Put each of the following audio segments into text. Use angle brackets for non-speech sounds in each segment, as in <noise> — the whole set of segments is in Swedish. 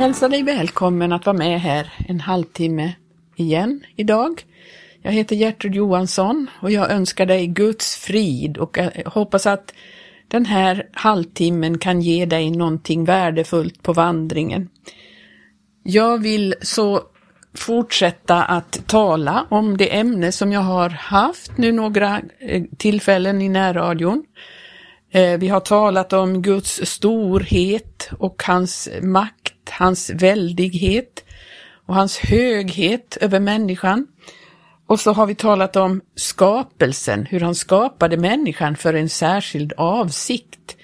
hälsar dig välkommen att vara med här en halvtimme igen idag. Jag heter Gertrud Johansson och jag önskar dig Guds frid och hoppas att den här halvtimmen kan ge dig någonting värdefullt på vandringen. Jag vill så fortsätta att tala om det ämne som jag har haft nu några eh, tillfällen i närradion. Eh, vi har talat om Guds storhet och hans makt, hans väldighet och hans höghet över människan. Och så har vi talat om skapelsen, hur han skapade människan för en särskild avsikt.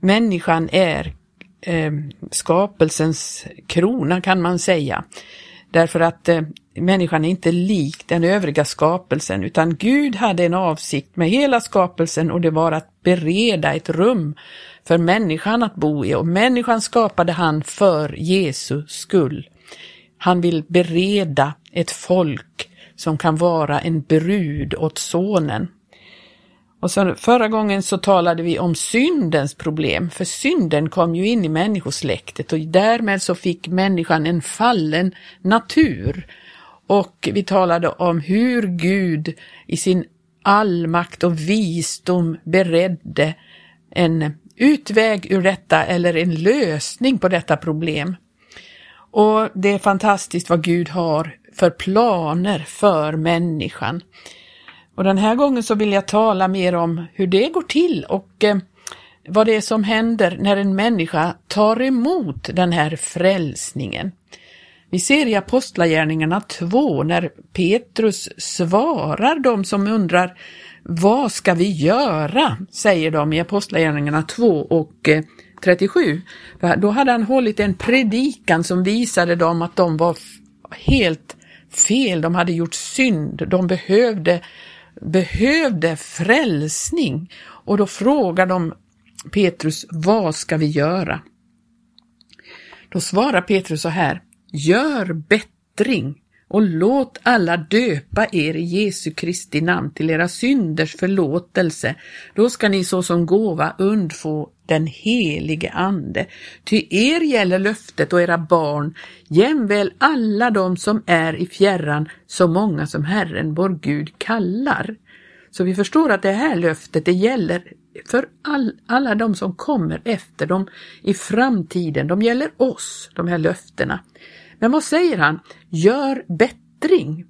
Människan är eh, skapelsens krona kan man säga. Därför att eh, människan är inte lik den övriga skapelsen, utan Gud hade en avsikt med hela skapelsen och det var att bereda ett rum för människan att bo i och människan skapade han för Jesu skull. Han vill bereda ett folk som kan vara en brud åt sonen. Och sen, förra gången så talade vi om syndens problem, för synden kom ju in i människosläktet och därmed så fick människan en fallen natur. Och vi talade om hur Gud i sin allmakt och visdom beredde en utväg ur detta eller en lösning på detta problem. Och det är fantastiskt vad Gud har för planer för människan. Och den här gången så vill jag tala mer om hur det går till och eh, vad det är som händer när en människa tar emot den här frälsningen. Vi ser i Apostlagärningarna 2 när Petrus svarar de som undrar vad ska vi göra? säger de i Apostlagärningarna 2 och eh, 37. Då hade han hållit en predikan som visade dem att de var helt fel, de hade gjort synd, de behövde behövde frälsning och då frågar de Petrus, vad ska vi göra? Då svarar Petrus så här, gör bättring och låt alla döpa er i Jesu Kristi namn till era synders förlåtelse. Då ska ni såsom gåva undfå den helige Ande. Ty er gäller löftet och era barn, jämväl alla de som är i fjärran, så många som Herren vår Gud kallar. Så vi förstår att det här löftet, det gäller för all, alla de som kommer efter dem i framtiden. De gäller oss, de här löftena. Men vad säger han? Gör bättring.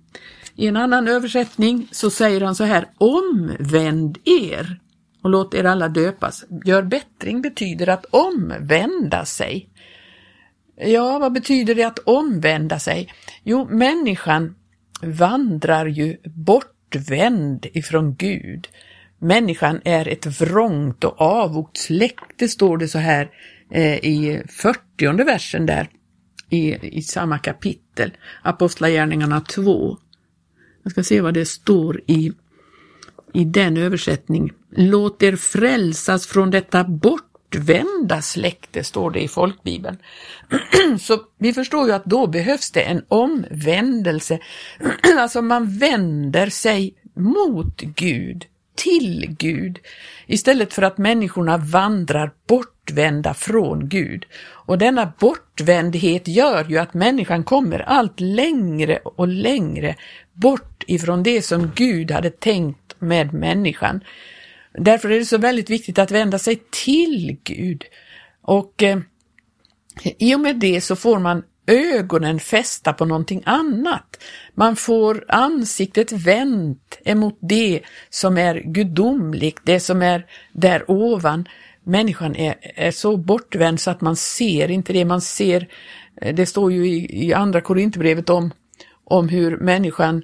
I en annan översättning så säger han så här, omvänd er och låt er alla döpas. Gör bättring betyder att omvända sig. Ja, vad betyder det att omvända sig? Jo, människan vandrar ju bortvänd ifrån Gud. Människan är ett vrångt och avogt släkte, står det så här eh, i 40 versen där i, i samma kapitel, Apostlagärningarna 2. Jag ska se vad det står i, i den översättningen. Låt er frälsas från detta bortvända släkte, står det i folkbibeln. <clears throat> Så vi förstår ju att då behövs det en omvändelse. <clears throat> Alltså man vänder sig mot Gud, till Gud, istället för att människorna vandrar bortvända från Gud. Och denna bortvändhet gör ju att människan kommer allt längre och längre bort ifrån det som Gud hade tänkt med människan. Därför är det så väldigt viktigt att vända sig till Gud. Och eh, i och med det så får man ögonen fästa på någonting annat. Man får ansiktet vänt emot det som är gudomligt, det som är där ovan. Människan är, är så bortvänd så att man ser inte det, man ser, eh, det står ju i, i andra Korinthierbrevet om, om hur människan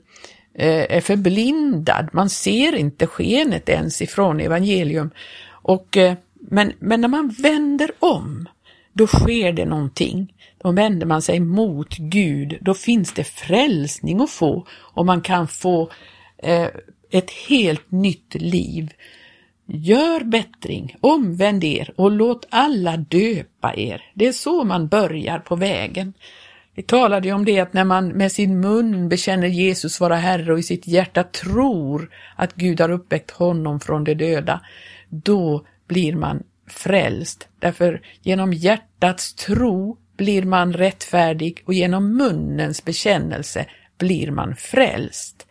Eh, är förblindad. Man ser inte skenet ens ifrån evangelium. Och, eh, men, men när man vänder om, då sker det någonting. Då vänder man sig mot Gud, då finns det frälsning att få och man kan få eh, ett helt nytt liv. Gör bättring, omvänd er och låt alla döpa er. Det är så man börjar på vägen. Vi talade ju om det att när man med sin mun bekänner Jesus vara Herre och i sitt hjärta tror att Gud har uppväckt honom från de döda, då blir man frälst. Därför genom hjärtats tro blir man rättfärdig och genom munnens bekännelse blir man frälst.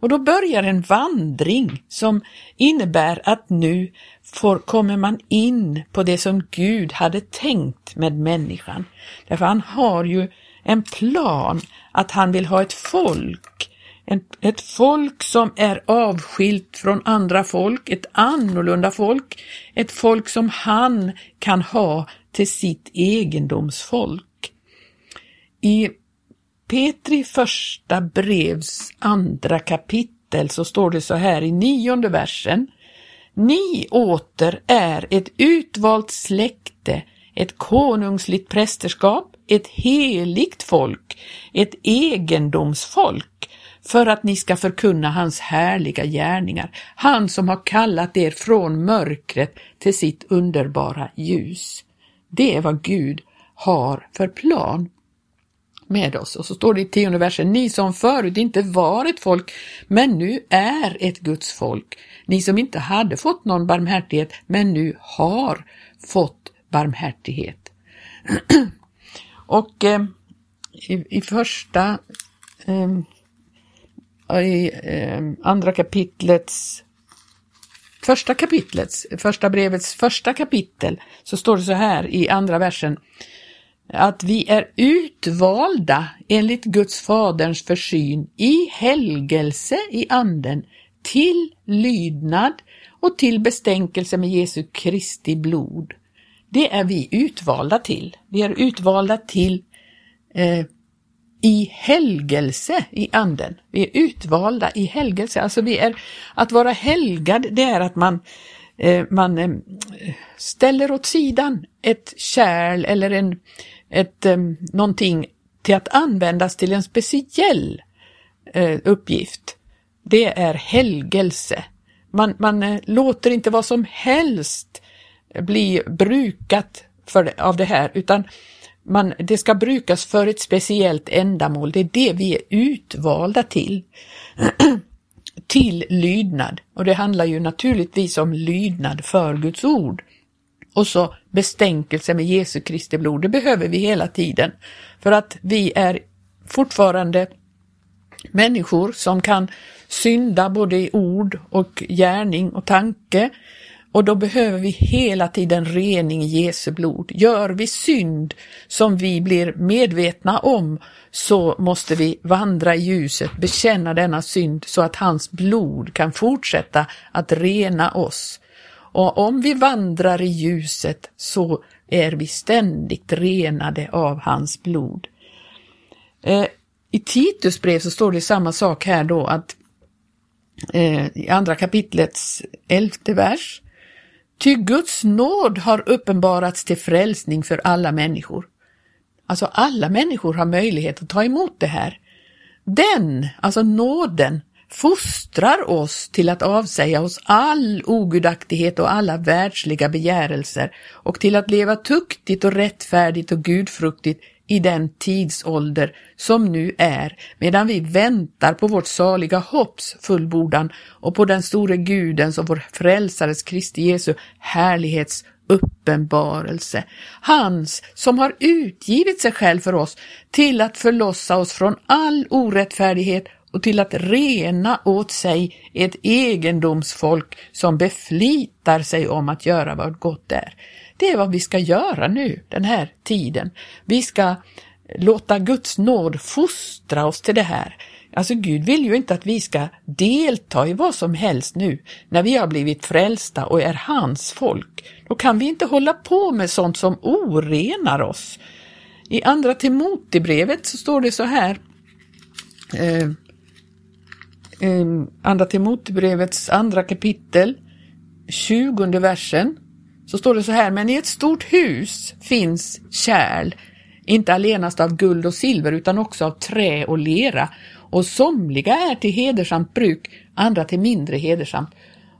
Och då börjar en vandring som innebär att nu får, kommer man in på det som Gud hade tänkt med människan. Därför han har ju en plan att han vill ha ett folk, ett folk som är avskilt från andra folk, ett annorlunda folk, ett folk som han kan ha till sitt egendomsfolk. I Petri första brevs andra kapitel så står det så här i nionde versen. Ni åter är ett utvalt släkte, ett konungsligt prästerskap, ett heligt folk, ett egendomsfolk, för att ni ska förkunna hans härliga gärningar, han som har kallat er från mörkret till sitt underbara ljus. Det är vad Gud har för plan med oss. Och så står det i tionde versen, ni som förut inte var ett folk, men nu är ett Guds folk. Ni som inte hade fått någon barmhärtighet, men nu har fått barmhärtighet. <clears throat> och eh, i, i, första, eh, i eh, andra kapitlets Första kapitlets, första brevets första kapitel, så står det så här i andra versen att vi är utvalda enligt Guds faderns försyn i helgelse i anden till lydnad och till bestänkelse med Jesu Kristi blod. Det är vi utvalda till. Vi är utvalda till eh, i helgelse i anden. Vi är utvalda i helgelse. Alltså vi är, att vara helgad, det är att man, eh, man eh, ställer åt sidan ett kärl eller en, ett, eh, någonting till att användas till en speciell eh, uppgift. Det är helgelse. Man, man eh, låter inte vad som helst bli brukat för, av det här, utan man, det ska brukas för ett speciellt ändamål. Det är det vi är utvalda till. <clears throat> till lydnad. Och det handlar ju naturligtvis om lydnad för Guds ord. Och så bestänkelse med Jesu Kristi blod, det behöver vi hela tiden. För att vi är fortfarande människor som kan synda både i ord och gärning och tanke. Och då behöver vi hela tiden rening i Jesu blod. Gör vi synd som vi blir medvetna om så måste vi vandra i ljuset, bekänna denna synd så att hans blod kan fortsätta att rena oss. Och om vi vandrar i ljuset så är vi ständigt renade av hans blod. Eh, I Titus brev så står det samma sak här då att eh, i andra kapitlets elfte vers. Ty Guds nåd har uppenbarats till frälsning för alla människor. Alltså alla människor har möjlighet att ta emot det här. Den, alltså nåden, fostrar oss till att avsäga oss all ogudaktighet och alla världsliga begärelser och till att leva tuktigt och rättfärdigt och gudfruktigt i den tidsålder som nu är, medan vi väntar på vårt saliga hopps fullbordan och på den store Gudens och vår frälsares Kristi Jesu härlighets uppenbarelse. Hans som har utgivit sig själv för oss till att förlossa oss från all orättfärdighet och till att rena åt sig ett egendomsfolk som beflitar sig om att göra vad gott är. Det är vad vi ska göra nu, den här tiden. Vi ska låta Guds nåd fostra oss till det här. Alltså Gud vill ju inte att vi ska delta i vad som helst nu när vi har blivit frälsta och är hans folk. Då kan vi inte hålla på med sånt som orenar oss. I andra Timotebrevet så står det så här eh, eh Andra Timotebrevets andra kapitel, tjugonde versen, så står det så här, men i ett stort hus finns kärl, inte allenast av guld och silver utan också av trä och lera, och somliga är till hedersamt bruk, andra till mindre hedersamt.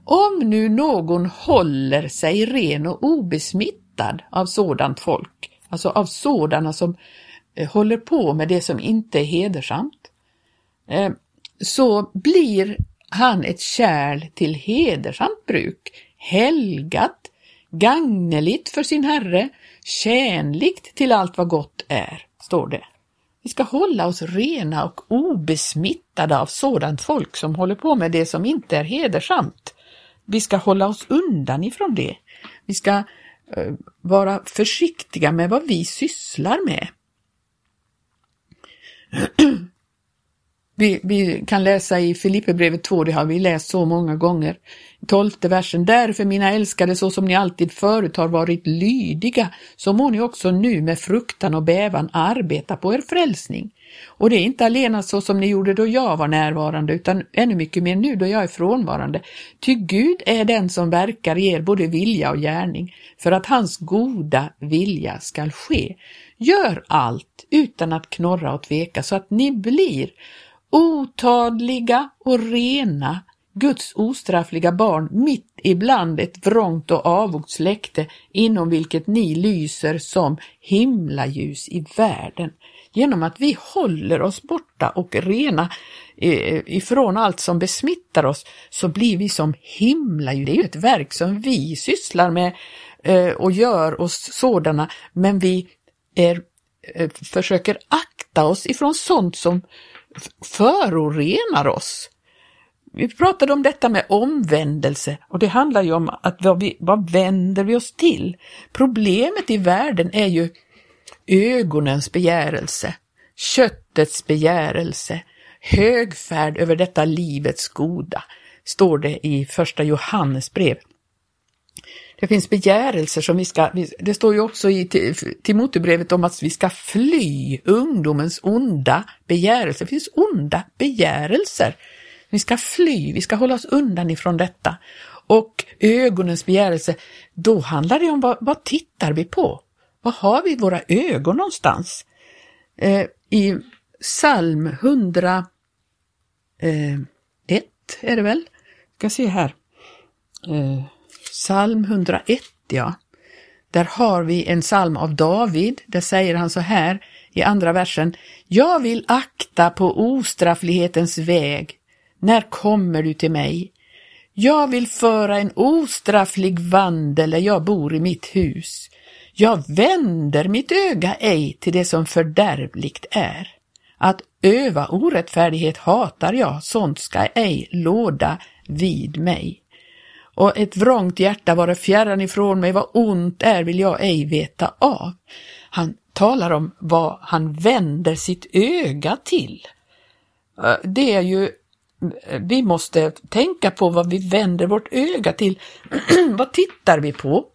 Om nu någon håller sig ren och obesmittad av sådant folk, alltså av sådana som eh, håller på med det som inte är hedersamt, eh, så blir han ett kärl till hedersamt bruk, helgat, gagneligt för sin Herre, tjänligt till allt vad gott är, står det. Vi ska hålla oss rena och obesmittade av sådant folk som håller på med det som inte är hedersamt. Vi ska hålla oss undan ifrån det. Vi ska eh, vara försiktiga med vad vi sysslar med. <clears throat> Vi, vi, kan läsa i Filipperbrevet 2, det har vi läst så många gånger. Tolfte versen. Därför mina älskade, så som ni alltid förut har varit lydiga, så må ni också nu med fruktan och bävan arbeta på er frälsning. Och det är inte alena så som ni gjorde då jag var närvarande, utan ännu mycket mer nu då jag är frånvarande. Ty Gud är den som verkar i er både vilja och gärning, för att hans goda vilja skall ske. Gör allt utan att knorra och tveka, så att ni blir otadliga och rena, Guds ostraffliga barn mitt ibland ett vrångt och avogt släkte inom vilket ni lyser som himlaljus i världen. Genom att vi håller oss borta och rena eh, ifrån allt som besmittar oss så blir vi som himlaljus. Det är ju ett verk som vi sysslar med eh, och gör oss sådana, men vi är, eh, försöker akta oss ifrån sånt som förorenar oss. Vi pratade om detta med omvändelse och det handlar ju om att vad, vi, vad vänder vi oss till? Problemet i världen är ju ögonens begärelse, köttets begärelse, högfärd över detta livets goda, står det i första Johannes brev. Det finns begärelser som vi ska, det står ju också i Timoteusbrevet om att vi ska fly ungdomens onda begärelser. Det finns onda begärelser. Vi ska fly, vi ska hålla oss undan ifrån detta. Och ögonens begärelse, då handlar det om vad, vad tittar vi på? Vad har vi våra ögon någonstans? Eh, I psalm 101 eh, är det väl? Jag ska se här. Eh, Psalm 101, ja. Där har vi en psalm av David. Där säger han så här i andra versen. Jag vill akta på ostrafflighetens väg. När kommer du till mig? Jag vill föra en ostrafflig vandel där jag bor i mitt hus. Jag vänder mitt öga ej till det som fördärvligt är. Att öva orättfärdighet hatar jag, sånt ska ej låda vid mig och ett vrångt hjärta vare fjärran ifrån mig, vad ont är vill jag ej veta av. Han talar om vad han vänder sitt öga till. Eh, det är ju, vi måste tänka på vad vi vänder vårt öga till. <clears throat> vad tittar vi på?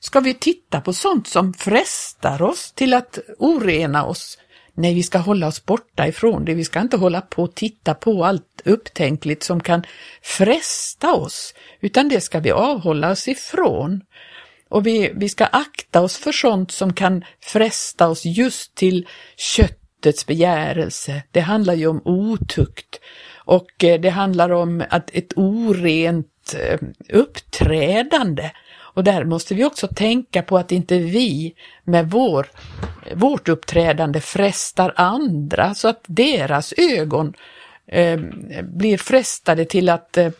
Ska vi titta på sånt som frestar oss till att orena oss? Nej, vi ska hålla oss borta ifrån det. Vi ska inte hålla på och titta på allt upptänkligt som kan fresta oss, utan det ska vi avhålla oss ifrån. Och vi, vi ska akta oss för sånt som kan fresta oss just till köttets begärelse. Det handlar ju om otukt och eh, det handlar om att ett orent eh, uppträdande och där måste vi också tänka på att inte vi med vår, vårt uppträdande frestar andra så att deras ögon eh, blir frestade till att eh,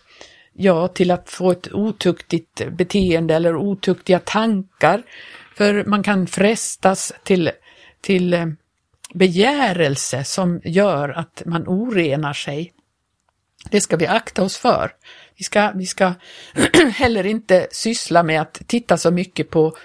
ja, till att få ett otuktigt beteende eller otuktiga tankar. För man kan frestas till, till eh, begärelse som gör att man orenar sig. Det ska vi akta oss för. Vi ska, vi ska <clears throat> heller inte syssla med att titta så mycket på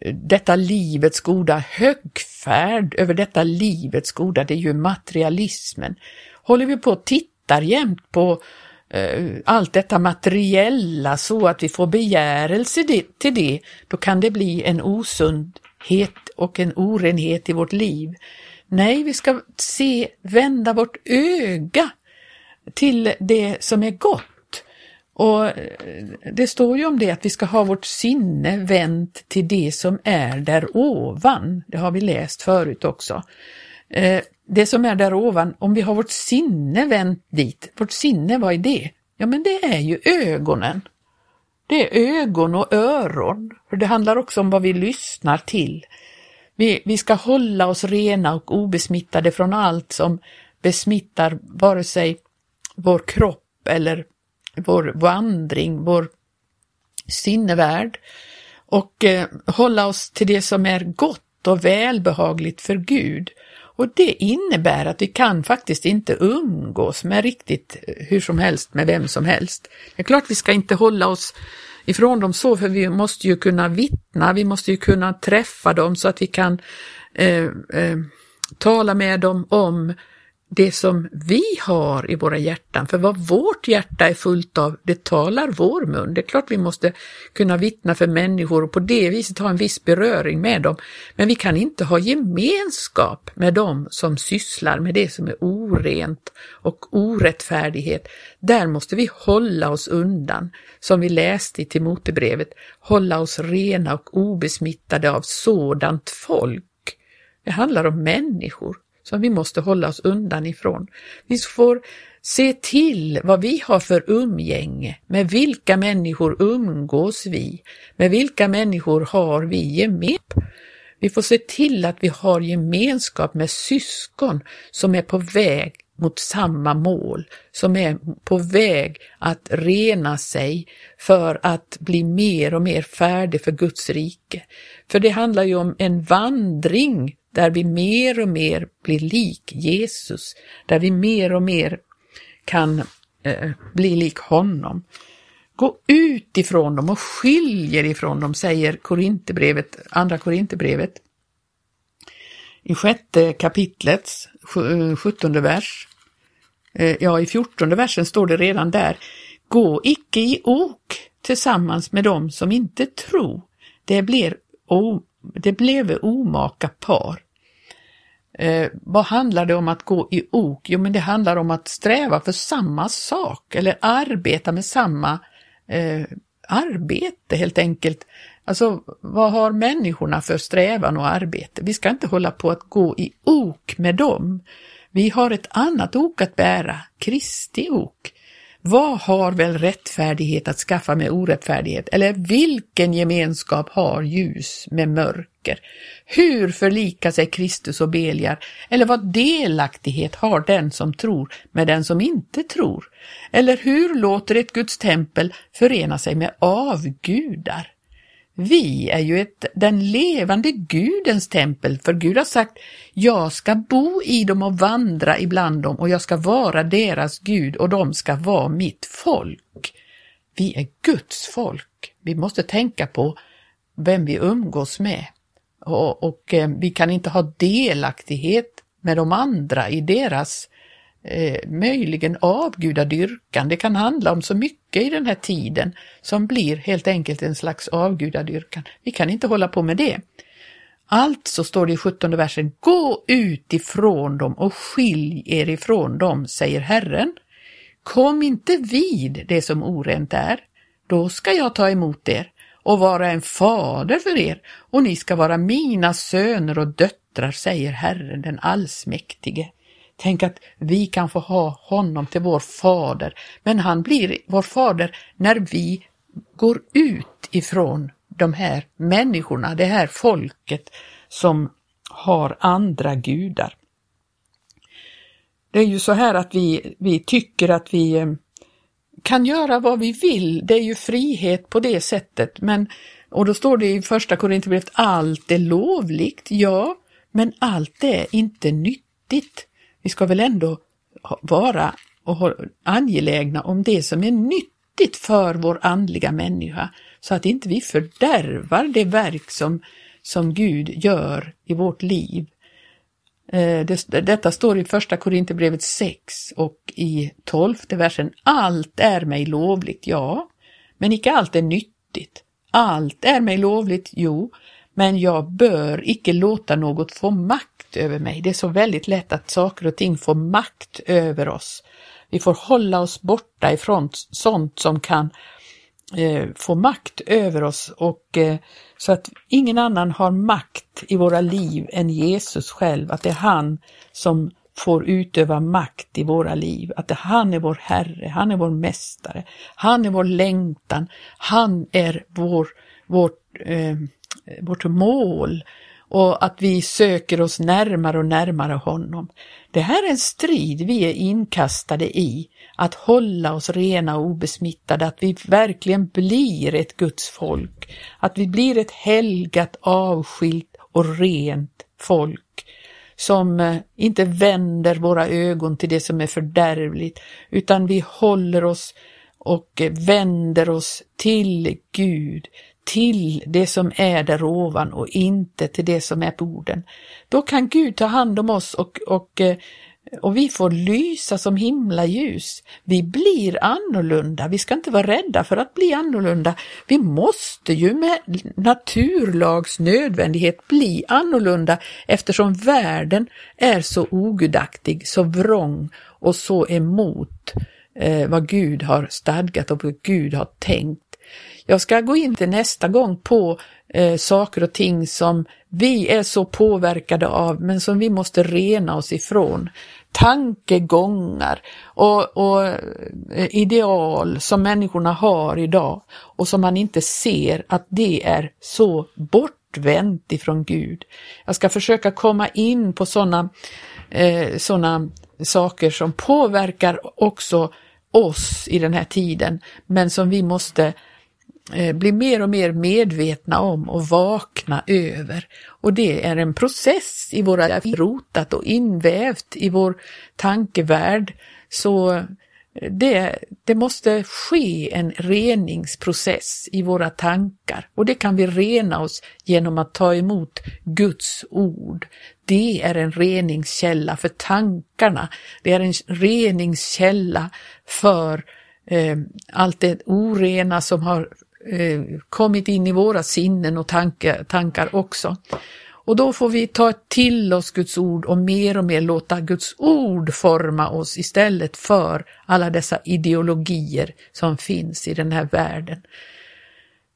detta livets goda, högfärd över detta livets goda, det är ju materialismen. Håller vi på och tittar jämt på eh, allt detta materiella så att vi får begärelse till det, då kan det bli en osundhet och en orenhet i vårt liv. Nej, vi ska se, vända vårt öga till det som är gott och eh, det står ju om det att vi ska ha vårt sinne vänt till det som är där ovan. Det har vi läst förut också. Eh, det som är där ovan, om vi har vårt sinne vänt dit, vårt sinne, vad är det? Ja, men det är ju ögonen. Det är ögon och öron, för det handlar också om vad vi lyssnar till. Vi, vi ska hålla oss rena och obesmittade från allt som besmittar vare sig vår kropp eller vår vandring, vår sinnevärld. och eh, hålla oss till det som är gott och välbehagligt för Gud. Och det innebär att vi kan faktiskt inte umgås med riktigt eh, hur som helst med vem som helst. Det är klart vi ska inte hålla oss ifrån dem så, för vi måste ju kunna vittna, vi måste ju kunna träffa dem så att vi kan eh, eh, tala med dem om det som vi har i våra hjärtan, för vad vårt hjärta är fullt av, det talar vår mun. Det är klart vi måste kunna vittna för människor och på det viset ha en viss beröring med dem, men vi kan inte ha gemenskap med dem som sysslar med det som är orent och orättfärdighet. Där måste vi hålla oss undan, som vi läste i Timotebrevet, hålla oss rena och obesmittade av sådant folk. Det handlar om människor som vi måste hålla oss undan ifrån. Vi får se till vad vi har för umgänge, med vilka människor umgås vi, med vilka människor har vi gemenskap. Vi får se till att vi har gemenskap med syskon som är på väg mot samma mål, som är på väg att rena sig för att bli mer och mer färdig för Guds rike. För det handlar ju om en vandring där vi mer och mer blir lik Jesus, där vi mer och mer kan eh, bli lik honom. Gå ut ifrån dem och skiljer ifrån dem, säger Korinthierbrevet, andra Korinthierbrevet. I sjätte kapitlets eh, sjuttonde vers, eh, ja i fjortonde versen står det redan där, gå icke i ok tillsammans med dem som inte tro. Det blir det blev omaka par. Eh, vad handlar det om att gå i ok? Jo, men det handlar om att sträva för samma sak eller arbeta med samma eh, arbete helt enkelt. Alltså, vad har människorna för strävan och arbete? Vi ska inte hålla på att gå i ok med dem. Vi har ett annat ok att bära, Kristi ok. Vad har väl rättfärdighet att skaffa med orättfärdighet? Eller vilken gemenskap har ljus med mörker? Hur förlikar sig Kristus och Beliar? Eller vad delaktighet har den som tror med den som inte tror? Eller hur låter ett Guds tempel förena sig med avgudar? Vi är ju ett, den levande Gudens tempel, för Gud har sagt, jag ska bo i dem och vandra ibland dem och jag ska vara deras Gud och de ska vara mitt folk. Vi är Guds folk. Vi måste tänka på vem vi umgås med och, och eh, vi kan inte ha delaktighet med de andra i deras eh, möjligen avgudadyrkan. Det kan handla om så mycket i den här tiden som blir helt enkelt en slags avgudadyrkan. Vi kan inte hålla på med det. Alltså står det i 17 versen, gå ut ifrån dem och skilj er ifrån dem, säger Herren. Kom inte vid det som orent är, då ska jag ta emot er och vara en fader för er och ni ska vara mina söner och döttrar, säger Herren den allsmäktige. Tänk att vi kan få ha honom till vår fader, men han blir vår fader när vi går ut ifrån de här människorna, det här folket som har andra gudar. Det är ju så här att vi, vi tycker att vi eh, kan göra vad vi vill, det är ju frihet på det sättet, men och då står det i första Korinthierbrevet allt är lovligt, ja, men allt är inte nyttigt. Vi ska väl ändå vara och angelägna om det som är nyttigt för vår andliga människa, så att inte vi fördärvar det verk som, som Gud gör i vårt liv. Eh, det, detta står i första Korinthierbrevet 6 och i tolfte versen. Allt är mig lovligt, ja, men icke allt är nyttigt. Allt är mig lovligt, jo, men jag bör icke låta något få makt makt över mig. Det är så väldigt lätt att saker och ting får makt över oss. Vi får hålla oss borta ifrån sånt som kan eh, få makt över oss och eh, så att ingen annan har makt i våra liv än Jesus själv, att det är han som får utöva makt i våra liv, att han är vår Herre, han är vår Mästare, han är vår längtan, han är vår, vårt, eh, vårt mål, och att vi söker oss närmare och närmare honom. Det här är en strid vi är inkastade i, att hålla oss rena och obesmittade, att vi verkligen blir ett Guds folk, att vi blir ett helgat, avskilt och rent folk. Som eh, inte vänder våra ögon till det som är fördärvligt, utan vi håller oss och eh, vänder oss till Gud, till det som är där ovan och inte till det som är på jorden. Då kan Gud ta hand om oss och, och, eh, och vi får lysa som himla ljus. Vi blir annorlunda, vi ska inte vara rädda för att bli annorlunda. Vi måste ju med naturlags nödvändighet bli annorlunda eftersom världen är så ogudaktig, så vrång och så emot eh, vad Gud har stadgat och vad Gud har tänkt. Jag ska gå in till nästa gång på eh, saker och ting som vi är så påverkade av men som vi måste rena oss ifrån. Tankegångar och, och eh, ideal som människorna har idag och som man inte ser att det är så bortvänt ifrån Gud. Jag ska försöka komma in på sådana eh, såna saker som påverkar också oss i den här tiden, men som vi måste Eh, blir mer och mer medvetna om och vakna över. Och det är en process i våra rotat och invävt i vår tankevärld. Så eh, det, det måste ske en reningsprocess i våra tankar och det kan vi rena oss genom att ta emot Guds ord. Det är en reningskälla för tankarna. Det är en reningskälla för eh, allt det orena som har Eh, kommit in i våra sinnen och tanke, tankar också. Och då får vi ta till oss Guds ord och mer och mer låta Guds ord forma oss istället för alla dessa ideologier som finns i den här världen.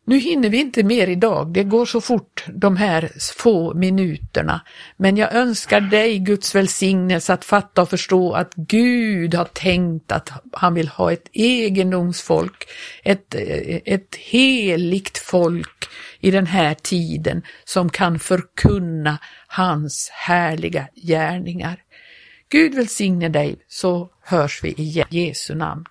Nu hinner vi inte mer idag, det går så fort de här få minuterna. Men jag önskar dig Guds välsignelse att fatta och förstå att Gud har tänkt att han vill ha ett egendomsfolk, ett, ett heligt folk i den här tiden som kan förkunna hans härliga gärningar. Gud välsigne dig så hörs vi i Jesu namn.